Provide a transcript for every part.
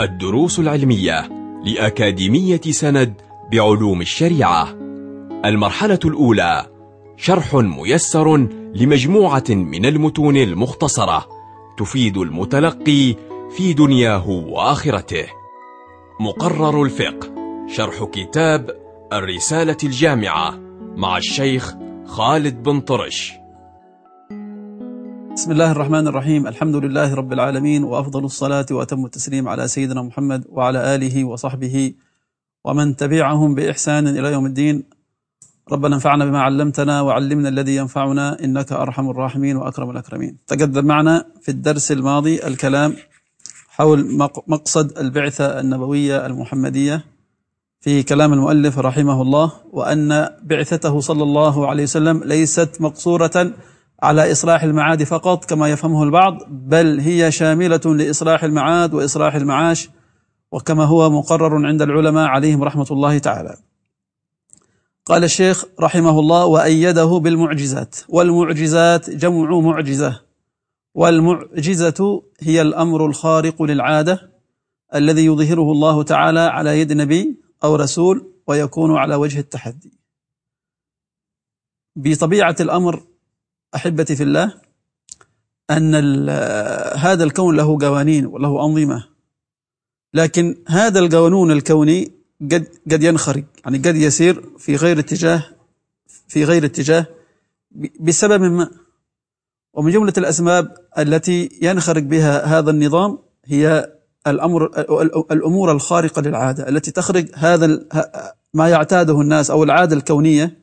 الدروس العلمية لأكاديمية سند بعلوم الشريعة. المرحلة الأولى شرح ميسر لمجموعة من المتون المختصرة تفيد المتلقي في دنياه وآخرته. مقرر الفقه شرح كتاب الرسالة الجامعة مع الشيخ خالد بن طرش. بسم الله الرحمن الرحيم الحمد لله رب العالمين وأفضل الصلاة وأتم التسليم على سيدنا محمد وعلى آله وصحبه ومن تبعهم بإحسان إلى يوم الدين ربنا انفعنا بما علمتنا وعلمنا الذي ينفعنا إنك أرحم الراحمين وأكرم الأكرمين تقدم معنا في الدرس الماضي الكلام حول مقصد البعثة النبوية المحمدية في كلام المؤلف رحمه الله وأن بعثته صلى الله عليه وسلم ليست مقصورة على إصلاح المعاد فقط كما يفهمه البعض بل هي شاملة لإصلاح المعاد وإصلاح المعاش وكما هو مقرر عند العلماء عليهم رحمة الله تعالى. قال الشيخ رحمه الله وأيده بالمعجزات. والمعجزات جمع معجزة. والمعجزة هي الأمر الخارق للعادة الذي يظهره الله تعالى على يد نبي أو رسول ويكون على وجه التحدي. بطبيعة الأمر أحبتي في الله أن هذا الكون له قوانين وله أنظمة. لكن هذا القانون الكوني قد قد ينخرق يعني قد يسير في غير اتجاه في غير اتجاه بسبب ما؟ ومن جملة الأسباب التي ينخرق بها هذا النظام هي الأمر الأمور الخارقة للعادة التي تخرج هذا ما يعتاده الناس أو العادة الكونية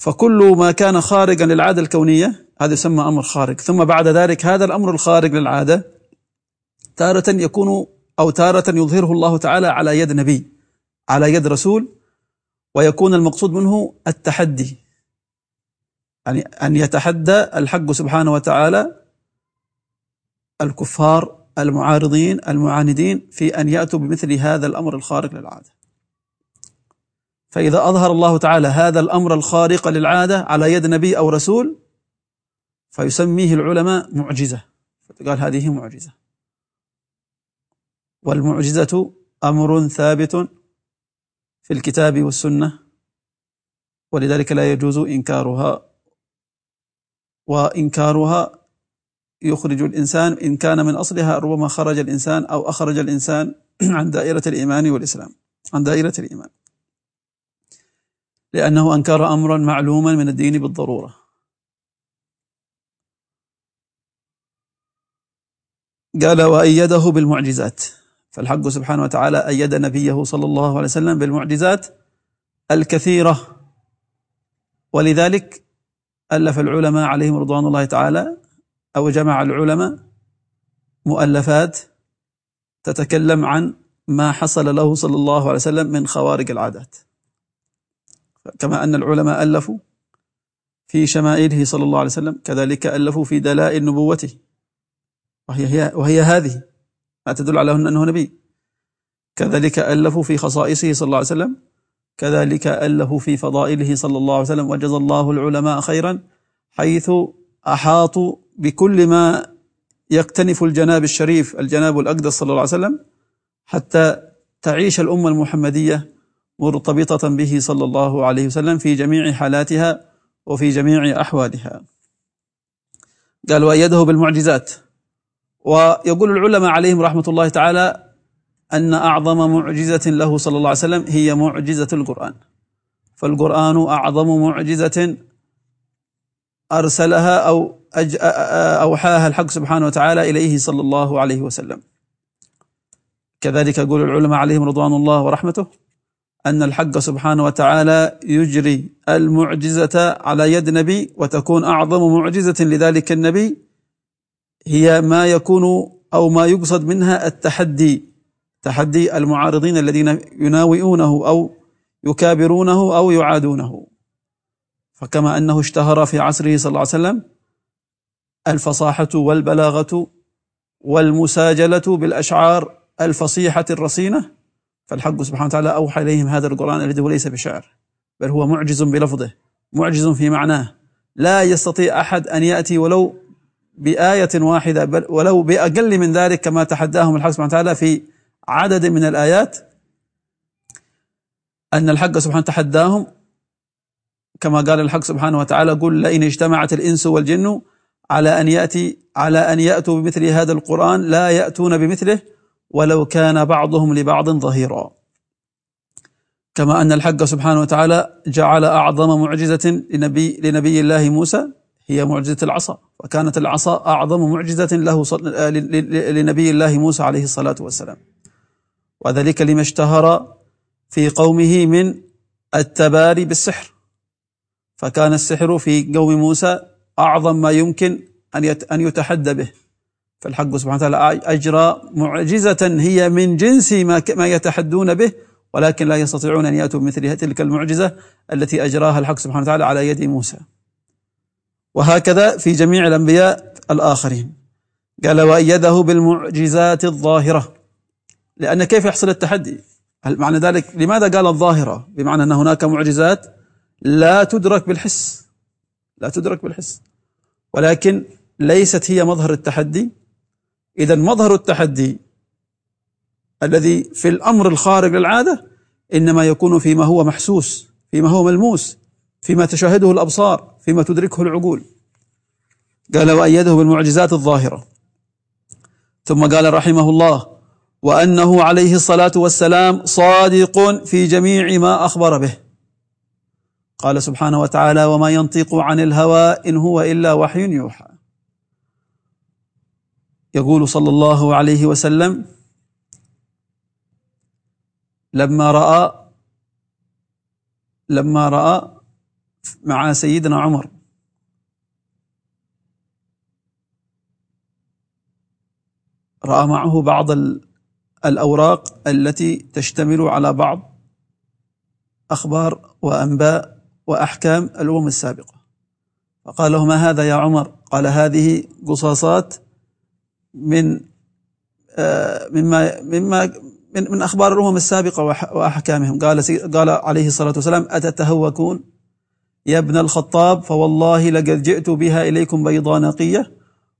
فكل ما كان خارجا للعادة الكونية هذا يسمى أمر خارق ثم بعد ذلك هذا الأمر الخارق للعادة تارة يكون أو تارة يظهره الله تعالى على يد نبي على يد رسول ويكون المقصود منه التحدي. يعني أن يتحدى الحق سبحانه وتعالى الكفار المعارضين المعاندين في أن يأتوا بمثل هذا الأمر الخارق للعادة. فإذا أظهر الله تعالى هذا الأمر الخارق للعادة على يد نبي أو رسول فيسميه العلماء معجزة. قال هذه معجزة. والمعجزة أمر ثابت في الكتاب والسنة ولذلك لا يجوز إنكارها. وإنكارها يخرج الإنسان إن كان من أصلها ربما خرج الإنسان أو أخرج الإنسان عن دائرة الإيمان والإسلام. عن دائرة الإيمان. لأنه أنكر أمرا معلوما من الدين بالضرورة. قال وأيده بالمعجزات. فالحق سبحانه وتعالى أيد نبيه صلى الله عليه وسلم بالمعجزات الكثيرة. ولذلك ألف العلماء عليهم رضوان الله تعالى أو جمع العلماء مؤلفات تتكلم عن ما حصل له صلى الله عليه وسلم من خوارق العادات. كما أن العلماء ألفوا في شمائله صلى الله عليه وسلم كذلك ألفوا في دلائل نبوته. وهي, هي وهي هذه ما تدل على أنه نبي. كذلك ألفوا في خصائصه صلى الله عليه وسلم كذلك ألفوا في فضائله صلى الله عليه وسلم وجزى الله العلماء خيرا حيث أحاطوا بكل ما يكتنف الجناب الشريف الجناب الأقدس صلى الله عليه وسلم حتى تعيش الأمة المحمدية مرتبطة به صلى الله عليه وسلم في جميع حالاتها وفي جميع أحوالها. قال وأيده بالمعجزات. ويقول العلماء عليهم رحمة الله تعالى أن أعظم معجزة له صلى الله عليه وسلم هي معجزة القرآن. فالقرآن أعظم معجزة أرسلها أو أوحاها الحق سبحانه وتعالى إليه صلى الله عليه وسلم. كذلك يقول العلماء عليهم رضوان الله ورحمته أن الحق سبحانه وتعالى يجري المعجزة على يد نبي وتكون أعظم معجزة لذلك النبي هي ما يكون أو ما يقصد منها التحدي تحدي المعارضين الذين يناوئونه أو يكابرونه أو يعادونه. فكما أنه اشتهر في عصره صلى الله عليه وسلم الفصاحة والبلاغة والمساجلة بالأشعار الفصيحة الرصينة فالحق سبحانه وتعالى أوحى إليهم هذا القرآن الذي هو ليس بشعر بل هو معجز بلفظه معجز في معناه. لا يستطيع أحد أن يأتي ولو بآية واحدة بل ولو بأقل من ذلك كما تحداهم الحق سبحانه وتعالى في عدد من الآيات. أن الحق سبحانه تحداهم كما قال الحق سبحانه وتعالى قل لئن اجتمعت الإنس والجن على أن يأتي على أن يأتوا بمثل هذا القرآن لا يأتون بمثله. ولو كان بعضهم لبعض ظهيرا. كما أن الحق سبحانه وتعالى جعل أعظم معجزة لنبي, لنبي الله موسى هي معجزة العصا. وكانت العصا أعظم معجزة له لنبي الله موسى عليه الصلاة والسلام. وذلك لما اشتهر في قومه من التباري بالسحر. فكان السحر في قوم موسى أعظم ما يمكن أن يتحدى به. فالحق سبحانه وتعالى أجرى معجزة هي من جنس ما ما يتحدون به ولكن لا يستطيعون أن يأتوا بمثل تلك المعجزة التي أجراها الحق سبحانه وتعالى على يد موسى. وهكذا في جميع الأنبياء الآخرين. قال وأيده بالمعجزات الظاهرة. لأن كيف يحصل التحدي؟ هل معنى ذلك لماذا قال الظاهرة؟ بمعنى أن هناك معجزات لا تدرك بالحس. لا تدرك بالحس. ولكن ليست هي مظهر التحدي. إذا مظهر التحدي الذي في الأمر الخارج للعادة إنما يكون فيما هو محسوس فيما هو ملموس فيما تشاهده الأبصار فيما تدركه العقول. قال وأيده بالمعجزات الظاهرة. ثم قال رحمه الله وأنه عليه الصلاة والسلام صادق في جميع ما أخبر به. قال سبحانه وتعالى وما ينطق عن الهوى إن هو إلا وحي يوحى. يقول صلى الله عليه وسلم لما رأى لما رأى مع سيدنا عمر. رأى معه بعض الأوراق التي تشتمل على بعض أخبار وأنباء وأحكام الأمم السابقة. فقال له ما هذا يا عمر؟ قال هذه قصاصات من آه، مما مما من, من أخبار الأمم السابقة وأحكامهم. قال قال عليه الصلاة والسلام أتتهوكون؟ يا ابن الخطاب فوالله لقد جئت بها إليكم بيضاء نقية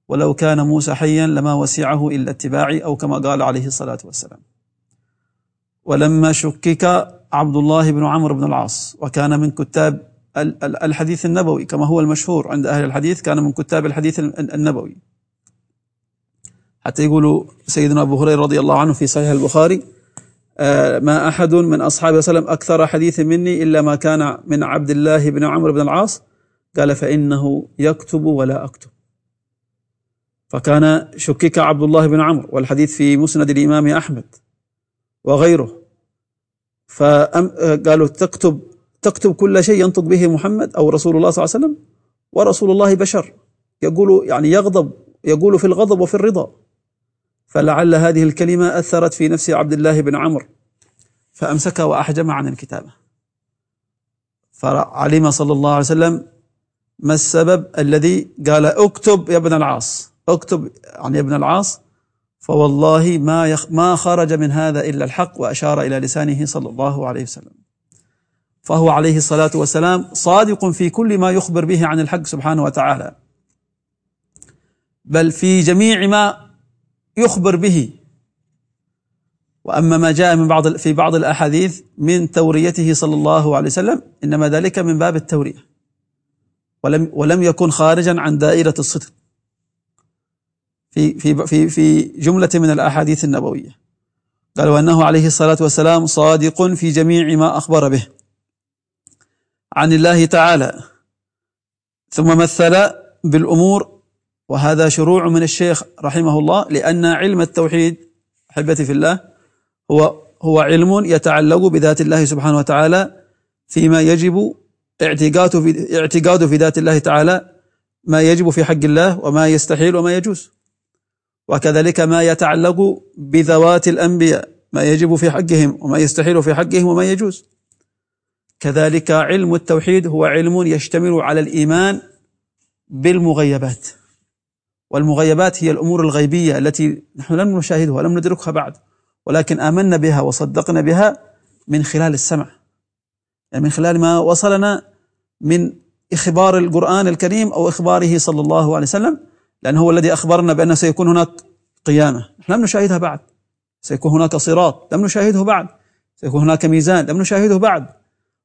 ولو كان موسى حيا لما وسعه إلا اتباعي أو كما قال عليه الصلاة والسلام. ولما شكك عبد الله بن عمرو بن العاص وكان من كتاب الحديث النبوي كما هو المشهور عند أهل الحديث كان من كتاب الحديث النبوي. حتى يقولوا سيدنا أبو هريرة رضي الله عنه في صحيح البخاري آه، ما أحد من أصحابه وسلم أكثر حديث مني إلا ما كان من عبد الله بن عمرو بن العاص قال فإنه يكتب ولا أكتب. فكان شكك عبد الله بن عمرو والحديث في مسند الإمام أحمد وغيره. فقالوا تكتب تكتب كل شيء ينطق به محمد أو رسول الله صلى الله عليه وسلم ورسول الله بشر. يقول يعني يغضب يقول في الغضب وفي الرضا. فلعل هذه الكلمة أثرت في نفس عبد الله بن عمرو فأمسك وأحجم عن الكتابة. فعلم صلى الله عليه وسلم ما السبب الذي قال اكتب يا ابن العاص اكتب عن ابن العاص فوالله ما يخ ما خرج من هذا إلا الحق وأشار إلى لسانه صلى الله عليه وسلم. فهو عليه الصلاة والسلام صادق في كل ما يخبر به عن الحق سبحانه وتعالى. بل في جميع ما يخبر به. وأما ما جاء من بعض في بعض الأحاديث من توريته صلى الله عليه وسلم إنما ذلك من باب التورية. ولم ولم يكن خارجا عن دائرة الصدق في في في في جملة من الأحاديث النبوية. قال وأنه عليه الصلاة والسلام صادق في جميع ما أخبر به. عن الله تعالى. ثم مثل بالأمور وهذا شروع من الشيخ رحمه الله لأن علم التوحيد أحبتي في الله هو هو علم يتعلق بذات الله سبحانه وتعالى فيما يجب اعتقاده في اعتقاده في ذات الله تعالى ما يجب في حق الله وما يستحيل وما يجوز. وكذلك ما يتعلق بذوات الأنبياء ما يجب في حقهم وما يستحيل في حقهم وما يجوز. كذلك علم التوحيد هو علم يشتمل على الإيمان بالمغيبات. والمغيبات هي الأمور الغيبية التي نحن لم نشاهدها ولم ندركها بعد ولكن آمنا بها وصدقنا بها من خلال السمع. يعني من خلال ما وصلنا من إخبار القرآن الكريم أو إخباره صلى الله عليه وسلم لأنه هو الذي أخبرنا بأنه سيكون هناك قيامة. نحن لم نشاهدها بعد. سيكون هناك صراط لم نشاهده بعد. سيكون هناك ميزان لم نشاهده بعد.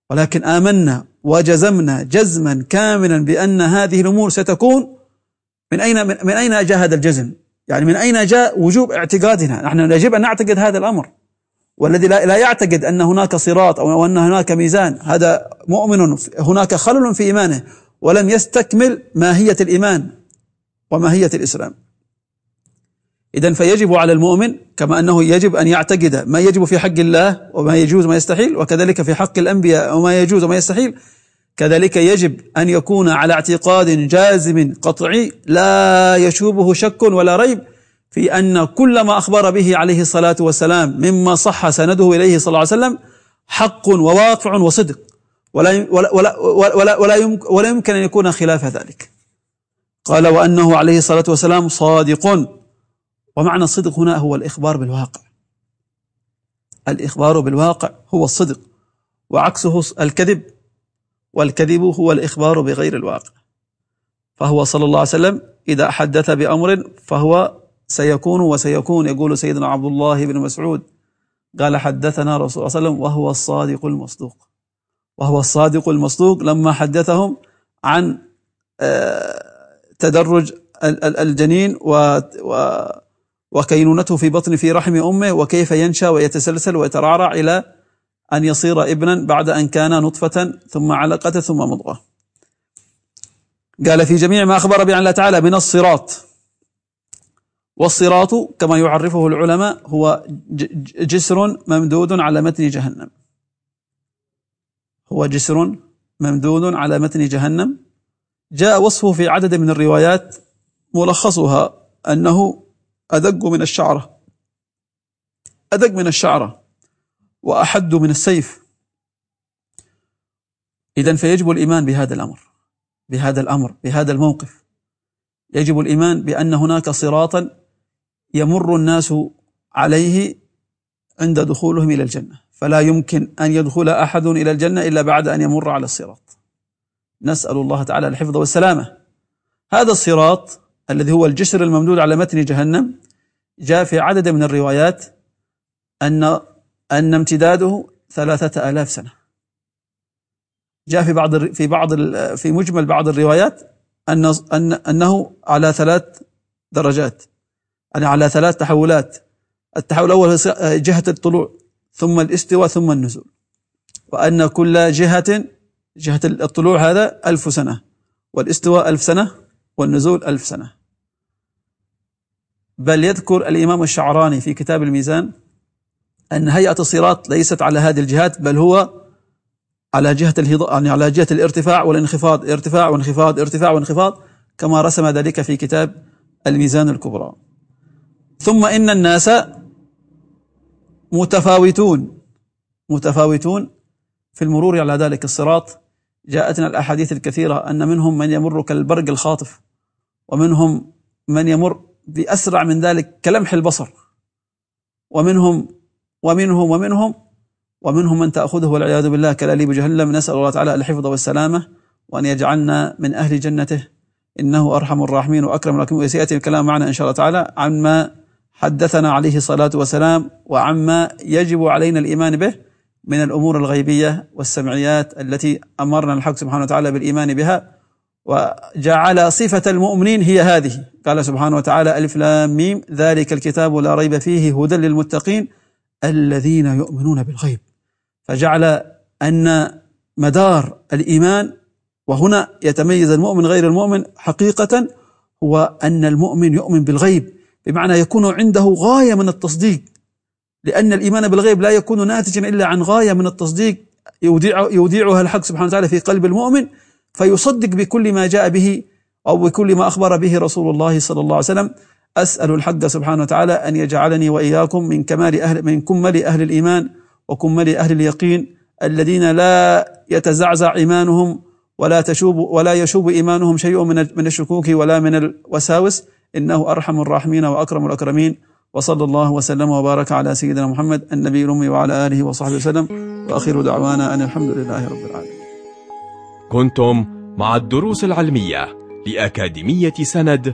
ولكن آمنا وجزمنا جزما كاملا بأن هذه الأمور ستكون من أين من أين جاء هذا الجزم؟ يعني من أين جاء وجوب اعتقادنا؟ نحن يجب أن نعتقد هذا الأمر والذي لا يعتقد أن هناك صراط أو أن هناك ميزان هذا مؤمن هناك خلل في إيمانه ولم يستكمل ماهية الإيمان وماهية الإسلام إذا فيجب على المؤمن كما أنه يجب أن يعتقد ما يجب في حق الله وما يجوز وما يستحيل وكذلك في حق الأنبياء وما يجوز وما يستحيل كذلك يجب أن يكون على اعتقاد جازم قطعي لا يشوبه شك ولا ريب في أن كل ما أخبر به عليه الصلاة والسلام مما صح سنده إليه صلى الله عليه وسلم حق وواقع وصدق. ولا ولا ولا ولا, ولا, يمكن, ولا يمكن أن يكون خلاف ذلك. قال وأنه عليه الصلاة والسلام صادق. ومعنى الصدق هنا هو الإخبار بالواقع. الإخبار بالواقع هو الصدق. وعكسه الكذب والكذب هو الإخبار بغير الواقع. فهو صلى الله عليه وسلم إذا حدث بأمر فهو سيكون وسيكون. يقول سيدنا عبد الله بن مسعود قال حدثنا رسول الله صلى الله عليه وسلم وهو الصادق المصدوق. وهو الصادق المصدوق لما حدثهم عن آه، تدرج الجنين وكينونته في بطن في رحم أمه وكيف ينشأ ويتسلسل ويترعرع إلى أن يصير ابنا بعد أن كان نطفة ثم علقة ثم مضغة. قال في جميع ما أخبر به الله تعالى من الصراط والصراط كما يعرفه العلماء هو جسر ممدود على متن جهنم. هو جسر ممدود على متن جهنم جاء وصفه في عدد من الروايات ملخصها أنه أدق من الشعرة أدق من الشعرة وأحد من السيف. إذا فيجب الإيمان بهذا الأمر بهذا الأمر بهذا الموقف. يجب الإيمان بأن هناك صراطا يمر الناس عليه عند دخولهم إلى الجنة. فلا يمكن أن يدخل أحد إلى الجنة إلا بعد أن يمر على الصراط. نسأل الله تعالى الحفظ والسلامة. هذا الصراط الذي هو الجسر الممدود على متن جهنم جاء في عدد من الروايات أن أن امتداده ثلاثة آلاف سنة. جاء في بعض في بعض في مجمل بعض الروايات أن أن أنه على ثلاث درجات. يعني على ثلاث تحولات. التحول الأول جهة الطلوع ثم الاستواء ثم النزول. وأن كل جهة جهة الطلوع هذا ألف سنة والاستواء ألف سنة والنزول ألف سنة. بل يذكر الإمام الشعراني في كتاب الميزان أن هيئة الصراط ليست على هذه الجهات بل هو على جهة الهضاء يعني على جهة الارتفاع والانخفاض ارتفاع وانخفاض ارتفاع وانخفاض كما رسم ذلك في كتاب الميزان الكبرى. ثم إن الناس متفاوتون متفاوتون في المرور على ذلك الصراط. جاءتنا الأحاديث الكثيرة أن منهم من يمر كالبرق الخاطف ومنهم من يمر بأسرع من ذلك كلمح البصر ومنهم ومنهم ومنهم ومنهم من تأخذه والعياذ بالله كلاليب جهنم. نسأل الله تعالى الحفظ والسلامة وأن يجعلنا من أهل جنته. إنه أرحم الراحمين وأكرم الراحمين. وسيأتي الكلام معنا إن شاء الله تعالى عما حدثنا عليه الصلاة والسلام وعما يجب علينا الإيمان به من الأمور الغيبية والسمعيات التي أمرنا الحق سبحانه وتعالى بالإيمان بها. وجعل صفة المؤمنين هي هذه. قال سبحانه وتعالى ألف لام ميم. ذلك الكتاب لا ريب فيه هدى للمتقين. الذين يؤمنون بالغيب. فجعل أن مدار الإيمان وهنا يتميز المؤمن غير المؤمن حقيقة هو أن المؤمن يؤمن بالغيب. بمعنى يكون عنده غاية من التصديق. لأن الإيمان بالغيب لا يكون ناتجا إلا عن غاية من التصديق يوديع يوديعها الحق سبحانه وتعالى في قلب المؤمن فيصدق بكل ما جاء به أو بكل ما أخبر به رسول الله صلى الله عليه وسلم. أسأل الحق سبحانه وتعالى أن يجعلني وإياكم من كمال أهل من كمل أهل الإيمان وكمل أهل اليقين الذين لا يتزعزع إيمانهم ولا تشوب ولا يشوب إيمانهم شيء من من الشكوك ولا من الوساوس. إنه أرحم الراحمين وأكرم الأكرمين. وصلى الله وسلم وبارك على سيدنا محمد النبي الأمي وعلى آله وصحبه وسلم. وأخير دعوانا أن الحمد لله رب العالمين. كنتم مع الدروس العلمية لأكاديمية سند